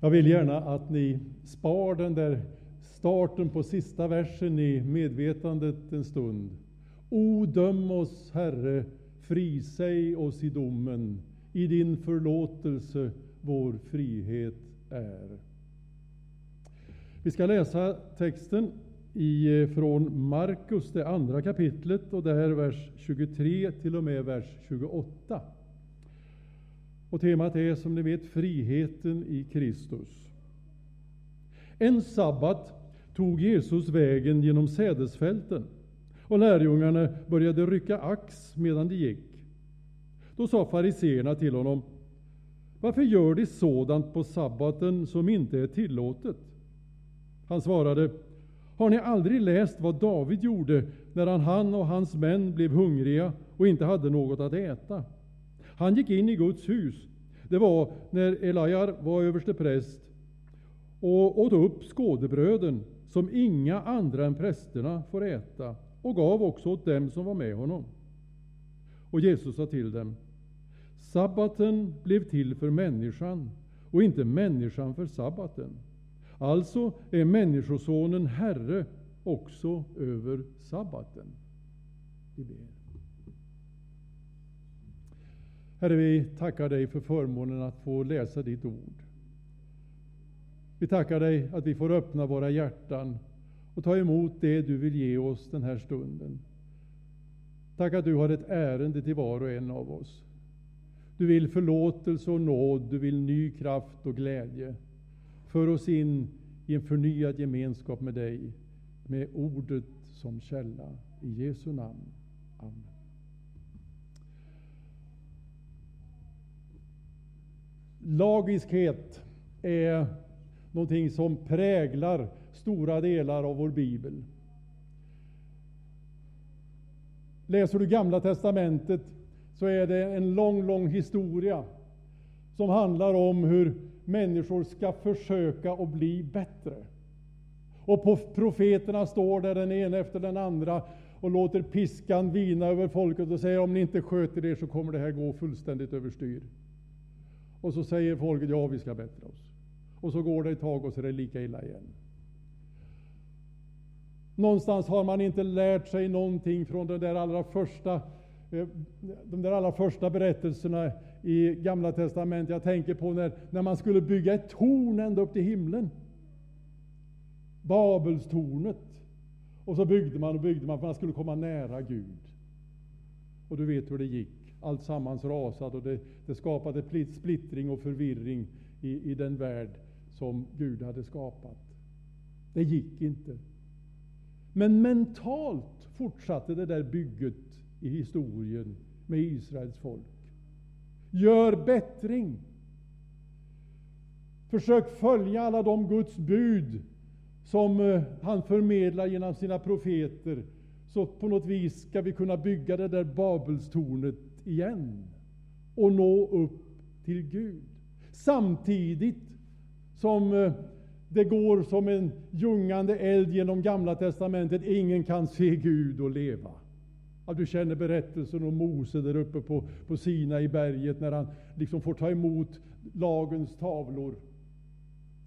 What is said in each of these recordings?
Jag vill gärna att ni spar den där starten på sista versen i medvetandet en stund. O, döm oss, Herre, frisäg oss i domen. I din förlåtelse vår frihet är. Vi ska läsa texten i, från Markus, det andra kapitlet, och det här är vers 23 till och med vers 28. Och temat är som ni vet friheten i Kristus. En sabbat tog Jesus vägen genom sädesfälten och lärjungarna började rycka ax medan de gick. Då sa fariseerna till honom Varför gör de sådant på sabbaten som inte är tillåtet? Han svarade Har ni aldrig läst vad David gjorde när han, han och hans män blev hungriga och inte hade något att äta? Han gick in i Guds hus. Det var när Eliar var överste präst och åt upp skådebröden som inga andra än prästerna får äta och gav också åt dem som var med honom. Och Jesus sa till dem Sabbaten blev till för människan och inte människan för sabbaten. Alltså är Människosonen Herre också över sabbaten. Vi ber. Herre, vi tackar dig för förmånen att få läsa ditt ord. Vi tackar dig att vi får öppna våra hjärtan och ta emot det du vill ge oss den här stunden. Tack att du har ett ärende till var och en av oss. Du vill förlåtelse och nåd, du vill ny kraft och glädje. För oss in i en förnyad gemenskap med dig, med ordet som källa. I Jesu namn. Amen. Lagiskhet är någonting som präglar stora delar av vår bibel. Läser du Gamla testamentet så är det en lång, lång historia som handlar om hur människor ska försöka att bli bättre. Och på profeterna står där den ena efter den andra och låter piskan vina över folket och säger om ni inte sköter er så kommer det här gå fullständigt överstyr. Och så säger folket ja, vi ska bättra oss. Och så går det ett tag och så är det lika illa igen. Någonstans har man inte lärt sig någonting från de där allra första, eh, de där allra första berättelserna i Gamla testamentet. Jag tänker på när, när man skulle bygga ett torn ända upp till himlen. Babelstornet. Och så byggde man och byggde man för att man skulle komma nära Gud. Och du vet hur det gick. Allt sammans rasade och det, det skapade splittring och förvirring i, i den värld som Gud hade skapat. Det gick inte. Men mentalt fortsatte det där bygget i historien med Israels folk. Gör bättring. Försök följa alla de Guds bud som eh, han förmedlar genom sina profeter. Så på något vis ska vi kunna bygga det där Babelstornet igen och nå upp till Gud. Samtidigt som eh, det går som en ljungande eld genom Gamla testamentet. Ingen kan se Gud och leva. Ja, du känner berättelsen om Mose där uppe på, på Sina i berget när han liksom får ta emot lagens tavlor.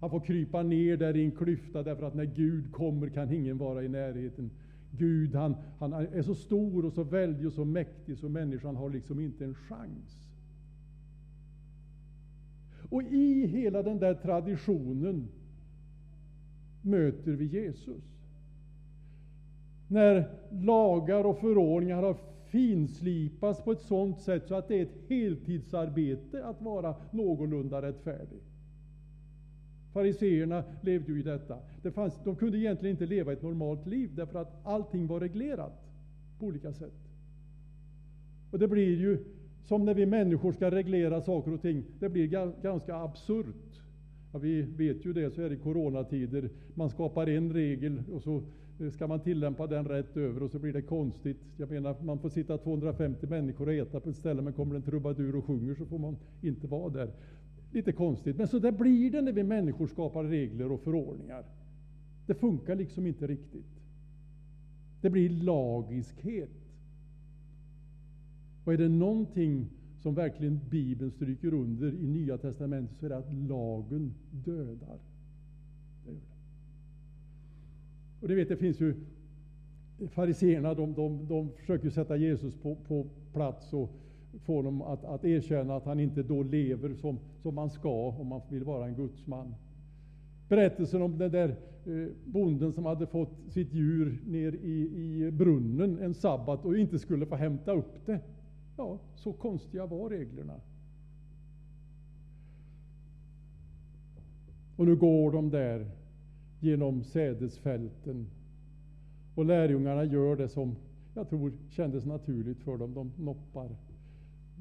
Han får krypa ner där i en klyfta därför att när Gud kommer kan ingen vara i närheten. Gud han, han är så stor och så väldig och så mäktig så människan har liksom inte en chans. Och i hela den där traditionen möter vi Jesus. När lagar och förordningar har finslipats på ett sådant sätt så att det är ett heltidsarbete att vara någorlunda rättfärdig. Fariseerna levde ju i detta. Det fanns, de kunde egentligen inte leva ett normalt liv därför att allting var reglerat på olika sätt. Och det blir ju som när vi människor ska reglera saker och ting, det blir ganska absurt. Ja, vi vet ju det, så är det i coronatider. Man skapar en regel och så eh, ska man tillämpa den rätt över och så blir det konstigt. Jag menar, man får sitta 250 människor och äta på ett ställe, men kommer en trubadur och sjunger så får man inte vara där. Lite konstigt, men så där blir det när vi människor skapar regler och förordningar. Det funkar liksom inte riktigt. Det blir lagiskhet. Och är det någonting som verkligen Bibeln stryker under i Nya Testamentet så är det att lagen dödar. Det gör det. Och det vet, det finns ju Fariséerna de, de, de försöker sätta Jesus på, på plats och få honom att, att erkänna att han inte då lever som, som man ska om man vill vara en gudsman. Berättelsen om den där eh, bonden som hade fått sitt djur ner i, i brunnen en sabbat och inte skulle få hämta upp det. Ja, så konstiga var reglerna. Och nu går de där genom sädesfälten och lärjungarna gör det som jag tror kändes naturligt för dem. De noppar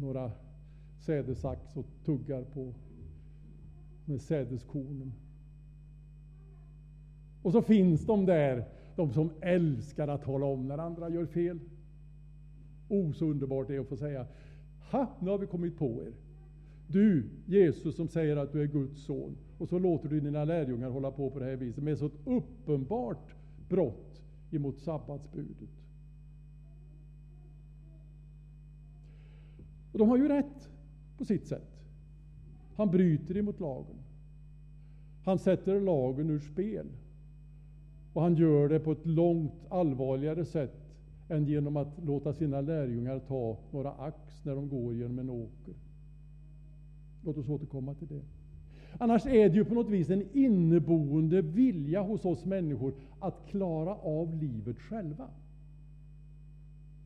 några sädesax och tuggar på med sädeskornen. Och så finns de där, de som älskar att tala om när andra gör fel. Oh, så underbart det är att få säga, ha, nu har vi kommit på er. Du, Jesus som säger att du är Guds son, och så låter du dina lärjungar hålla på på det här viset med så ett uppenbart brott emot sabbatsbudet. Och de har ju rätt på sitt sätt. Han bryter emot lagen. Han sätter lagen ur spel. Och han gör det på ett långt allvarligare sätt än genom att låta sina lärjungar ta några ax när de går genom en åker. Låt oss återkomma till det. Annars är det ju på något vis en inneboende vilja hos oss människor att klara av livet själva.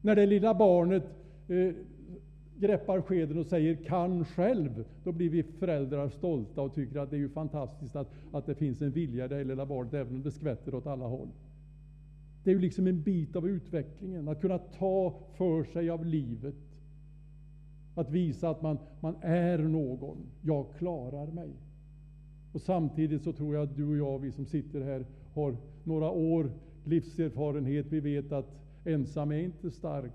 När det lilla barnet eh, greppar skeden och säger kan själv, då blir vi föräldrar stolta och tycker att det är ju fantastiskt att, att det finns en vilja i det lilla barnet, även om det skvätter åt alla håll. Det är ju liksom en bit av utvecklingen, att kunna ta för sig av livet. Att visa att man, man är någon, jag klarar mig. Och samtidigt så tror jag att du och jag, vi som sitter här, har några år livserfarenhet. Vi vet att ensam är inte stark.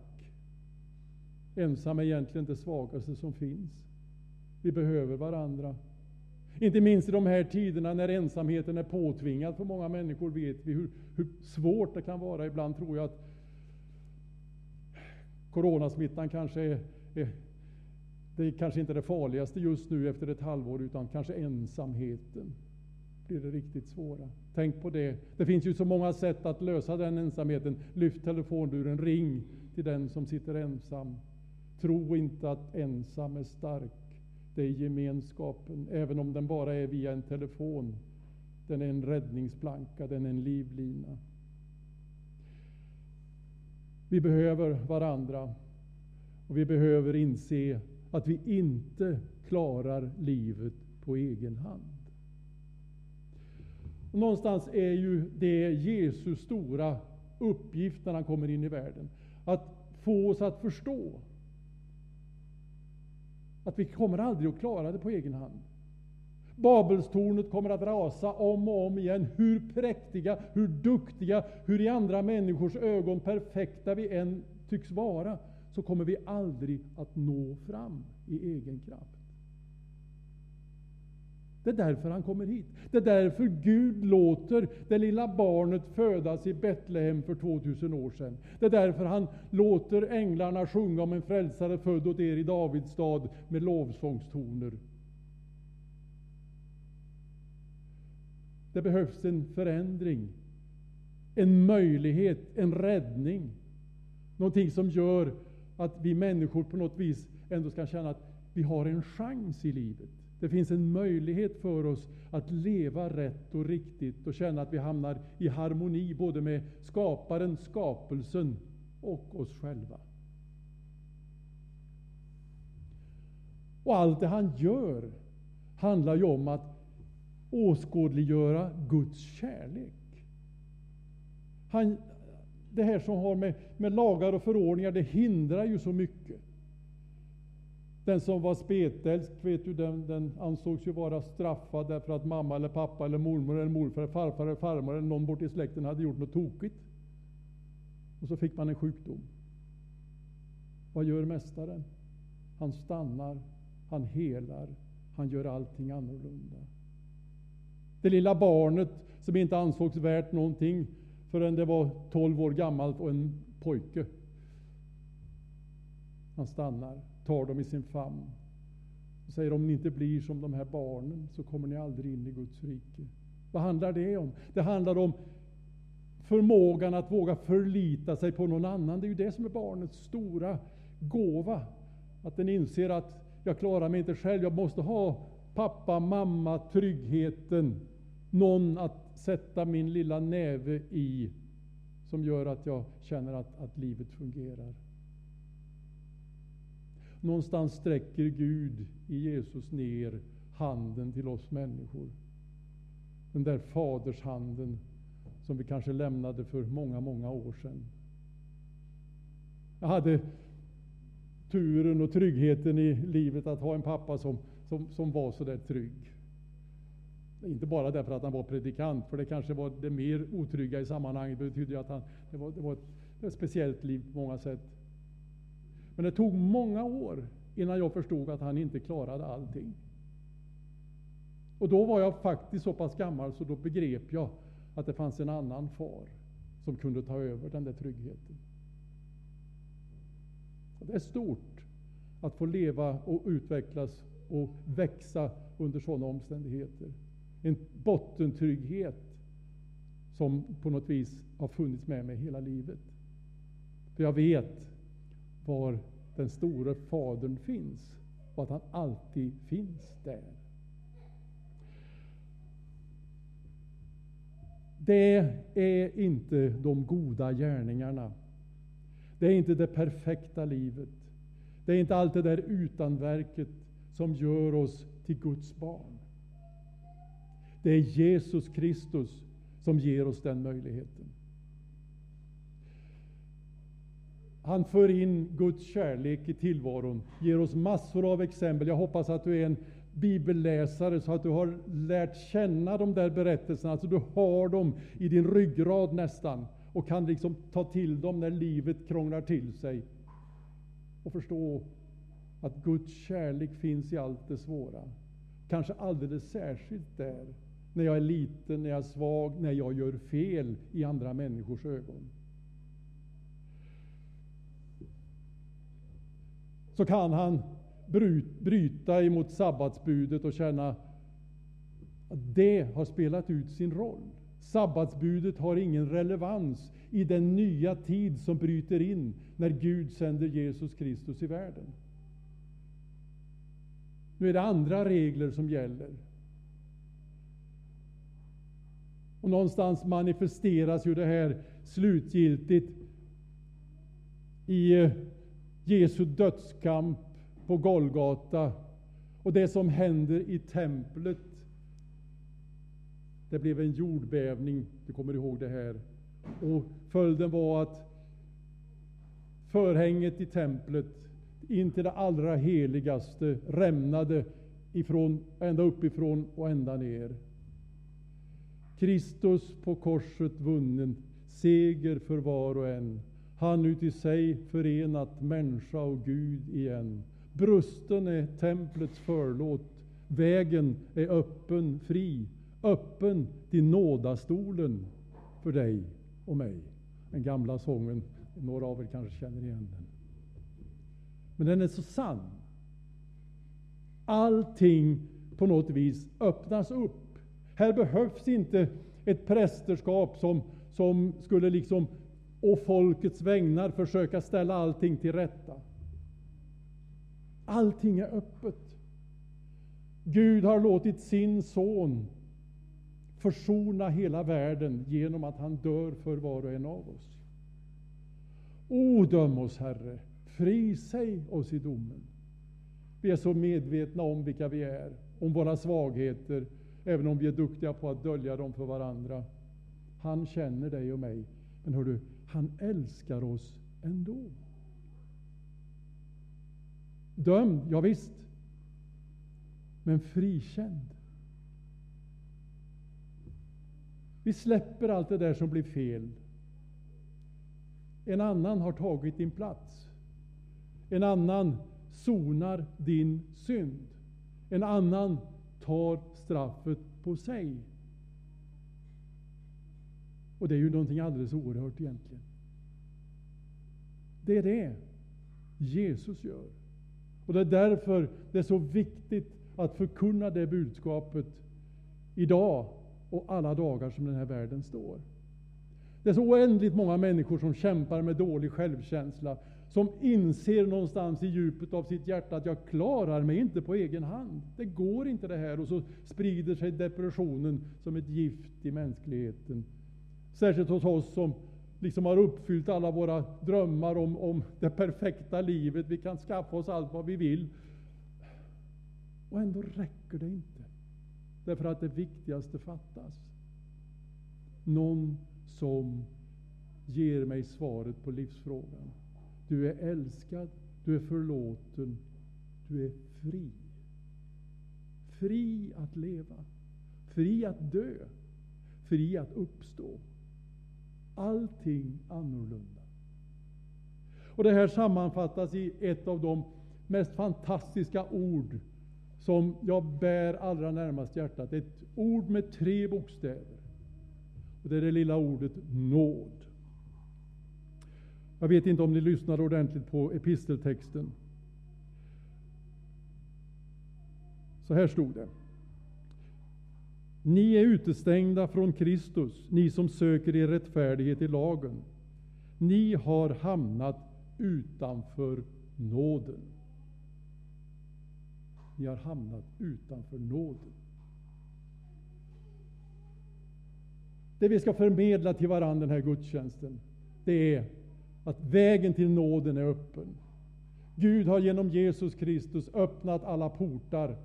Ensam är egentligen det svagaste som finns. Vi behöver varandra. Inte minst i de här tiderna när ensamheten är påtvingad för många människor vet vi hur, hur svårt det kan vara. Ibland tror jag att coronasmittan kanske är, är det är kanske inte det farligaste just nu efter ett halvår, utan kanske ensamheten blir det riktigt svåra. Tänk på det. Det finns ju så många sätt att lösa den ensamheten. Lyft telefonluren, ring till den som sitter ensam. Tro inte att ensam är stark. Det är gemenskapen, även om den bara är via en telefon. Den är en räddningsplanka, den är en livlina. Vi behöver varandra och vi behöver inse att vi inte klarar livet på egen hand. Och någonstans är ju det Jesus stora uppgift när han kommer in i världen. Att få oss att förstå att vi kommer aldrig att klara det på egen hand. Babelstornet kommer att rasa om och om igen. Hur präktiga, hur duktiga, hur i andra människors ögon perfekta vi än tycks vara, så kommer vi aldrig att nå fram i egen kraft. Det är därför han kommer hit. Det är därför Gud låter det lilla barnet födas i Betlehem för 2000 år sedan. Det är därför han låter änglarna sjunga om en frälsare född åt er i Davids stad med lovsångstoner. Det behövs en förändring, en möjlighet, en räddning. Någonting som gör att vi människor på något vis ändå ska känna att vi har en chans i livet. Det finns en möjlighet för oss att leva rätt och riktigt och känna att vi hamnar i harmoni både med skaparen, skapelsen och oss själva. Och allt det han gör handlar ju om att åskådliggöra Guds kärlek. Han, det här som har med, med lagar och förordningar, det hindrar ju så mycket. Den som var spetälsk, vet du, den, den ansågs ju vara straffad därför att mamma eller pappa eller mormor eller morfar farfar eller farmor eller någon bort i släkten hade gjort något tokigt. Och så fick man en sjukdom. Vad gör mästaren? Han stannar, han helar, han gör allting annorlunda. Det lilla barnet som inte ansågs värt någonting förrän det var 12 år gammalt och en pojke. Han stannar, tar dem i sin famn och säger om ni inte blir som de här barnen så kommer ni aldrig in i Guds rike. Vad handlar det om? Det handlar om förmågan att våga förlita sig på någon annan. Det är ju det som är barnets stora gåva. Att den inser att jag klarar mig inte själv, jag måste ha pappa, mamma, tryggheten, någon att sätta min lilla näve i som gör att jag känner att, att livet fungerar. Någonstans sträcker Gud i Jesus ner handen till oss människor. Den där fadershanden som vi kanske lämnade för många, många år sedan. Jag hade turen och tryggheten i livet att ha en pappa som, som, som var så där trygg. Inte bara därför att han var predikant, för det kanske var det mer otrygga i sammanhanget. Det betydde att han, det var, det var ett, ett speciellt liv på många sätt. Men det tog många år innan jag förstod att han inte klarade allting. Och då var jag faktiskt så pass gammal så då begrep jag att det fanns en annan far som kunde ta över den där tryggheten. Och det är stort att få leva och utvecklas och växa under sådana omständigheter. En bottentrygghet som på något vis har funnits med mig hela livet. För jag vet var den store Fadern finns och att han alltid finns där. Det är inte de goda gärningarna. Det är inte det perfekta livet. Det är inte allt det där utanverket som gör oss till Guds barn. Det är Jesus Kristus som ger oss den möjligheten. Han för in Guds kärlek i tillvaron, ger oss massor av exempel. Jag hoppas att du är en bibelläsare så att du har lärt känna de där berättelserna, alltså du har dem i din ryggrad nästan och kan liksom ta till dem när livet krånglar till sig och förstå att Guds kärlek finns i allt det svåra. Kanske alldeles särskilt där, när jag är liten, när jag är svag, när jag gör fel i andra människors ögon. Så kan han bryta emot sabbatsbudet och känna att det har spelat ut sin roll. Sabbatsbudet har ingen relevans i den nya tid som bryter in när Gud sänder Jesus Kristus i världen. Nu är det andra regler som gäller. Och någonstans manifesteras ju det här slutgiltigt i eh, Jesu dödskamp på Golgata och det som händer i templet. Det blev en jordbävning, du kommer ihåg det här. Och följden var att förhänget i templet in till det allra heligaste rämnade ifrån, ända uppifrån och ända ner. Kristus på korset vunnen, seger för var och en. Han ut i sig förenat människa och Gud igen. Brusten är templets förlåt. Vägen är öppen, fri, öppen till nådastolen för dig och mig. Den gamla sången, några av er kanske känner igen den. Men den är så sann. Allting på något vis öppnas upp. Här behövs inte ett prästerskap som, som skulle liksom å folkets vägnar försöka ställa allting till rätta. Allting är öppet. Gud har låtit sin son försona hela världen genom att han dör för var och en av oss. O, döm oss, Herre, frisäg oss i domen. Vi är så medvetna om vilka vi är, om våra svagheter, även om vi är duktiga på att dölja dem för varandra. Han känner dig och mig, men hör du, han älskar oss ändå. Dömd, ja visst. Men frikänd. Vi släpper allt det där som blir fel. En annan har tagit din plats. En annan sonar din synd. En annan tar straffet på sig. Och det är ju någonting alldeles oerhört egentligen. Det är det Jesus gör. Och det är därför det är så viktigt att förkunna det budskapet idag och alla dagar som den här världen står. Det är så oändligt många människor som kämpar med dålig självkänsla, som inser någonstans i djupet av sitt hjärta att jag klarar mig inte på egen hand. Det går inte det här. Och så sprider sig depressionen som ett gift i mänskligheten. Särskilt hos oss som liksom har uppfyllt alla våra drömmar om, om det perfekta livet. Vi kan skaffa oss allt vad vi vill. Och ändå räcker det inte. Därför att det viktigaste fattas. Någon som ger mig svaret på livsfrågan. Du är älskad, du är förlåten, du är fri. Fri att leva, fri att dö, fri att uppstå. Allting annorlunda. Och det här sammanfattas i ett av de mest fantastiska ord som jag bär allra närmast hjärtat. Ett ord med tre bokstäver. Och det är det lilla ordet nåd. Jag vet inte om ni lyssnade ordentligt på episteltexten. Så här stod det. Ni är utestängda från Kristus, ni som söker er rättfärdighet i lagen. Ni har hamnat utanför nåden. Ni har hamnat utanför nåden. Det vi ska förmedla till varandra den här gudstjänsten, det är att vägen till nåden är öppen. Gud har genom Jesus Kristus öppnat alla portar.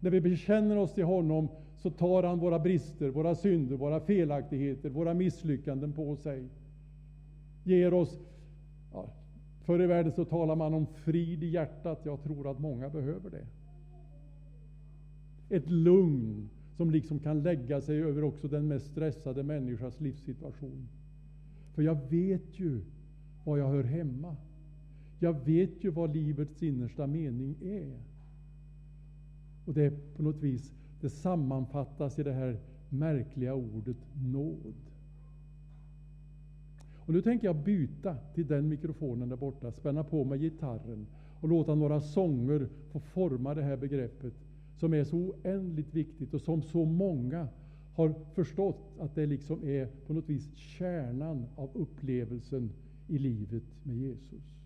När vi bekänner oss till honom så tar han våra brister, våra synder, våra felaktigheter, våra misslyckanden på sig. Ger oss, ja, förr i världen så talar man om frid i hjärtat. Jag tror att många behöver det. Ett lugn som liksom kan lägga sig över också den mest stressade människas livssituation. För jag vet ju var jag hör hemma. Jag vet ju vad livets innersta mening är. Och det är på något vis, det sammanfattas i det här märkliga ordet nåd. Och nu tänker jag byta till den mikrofonen där borta, spänna på mig gitarren och låta några sånger få forma det här begreppet som är så oändligt viktigt och som så många har förstått att det liksom är på något vis kärnan av upplevelsen i livet med Jesus.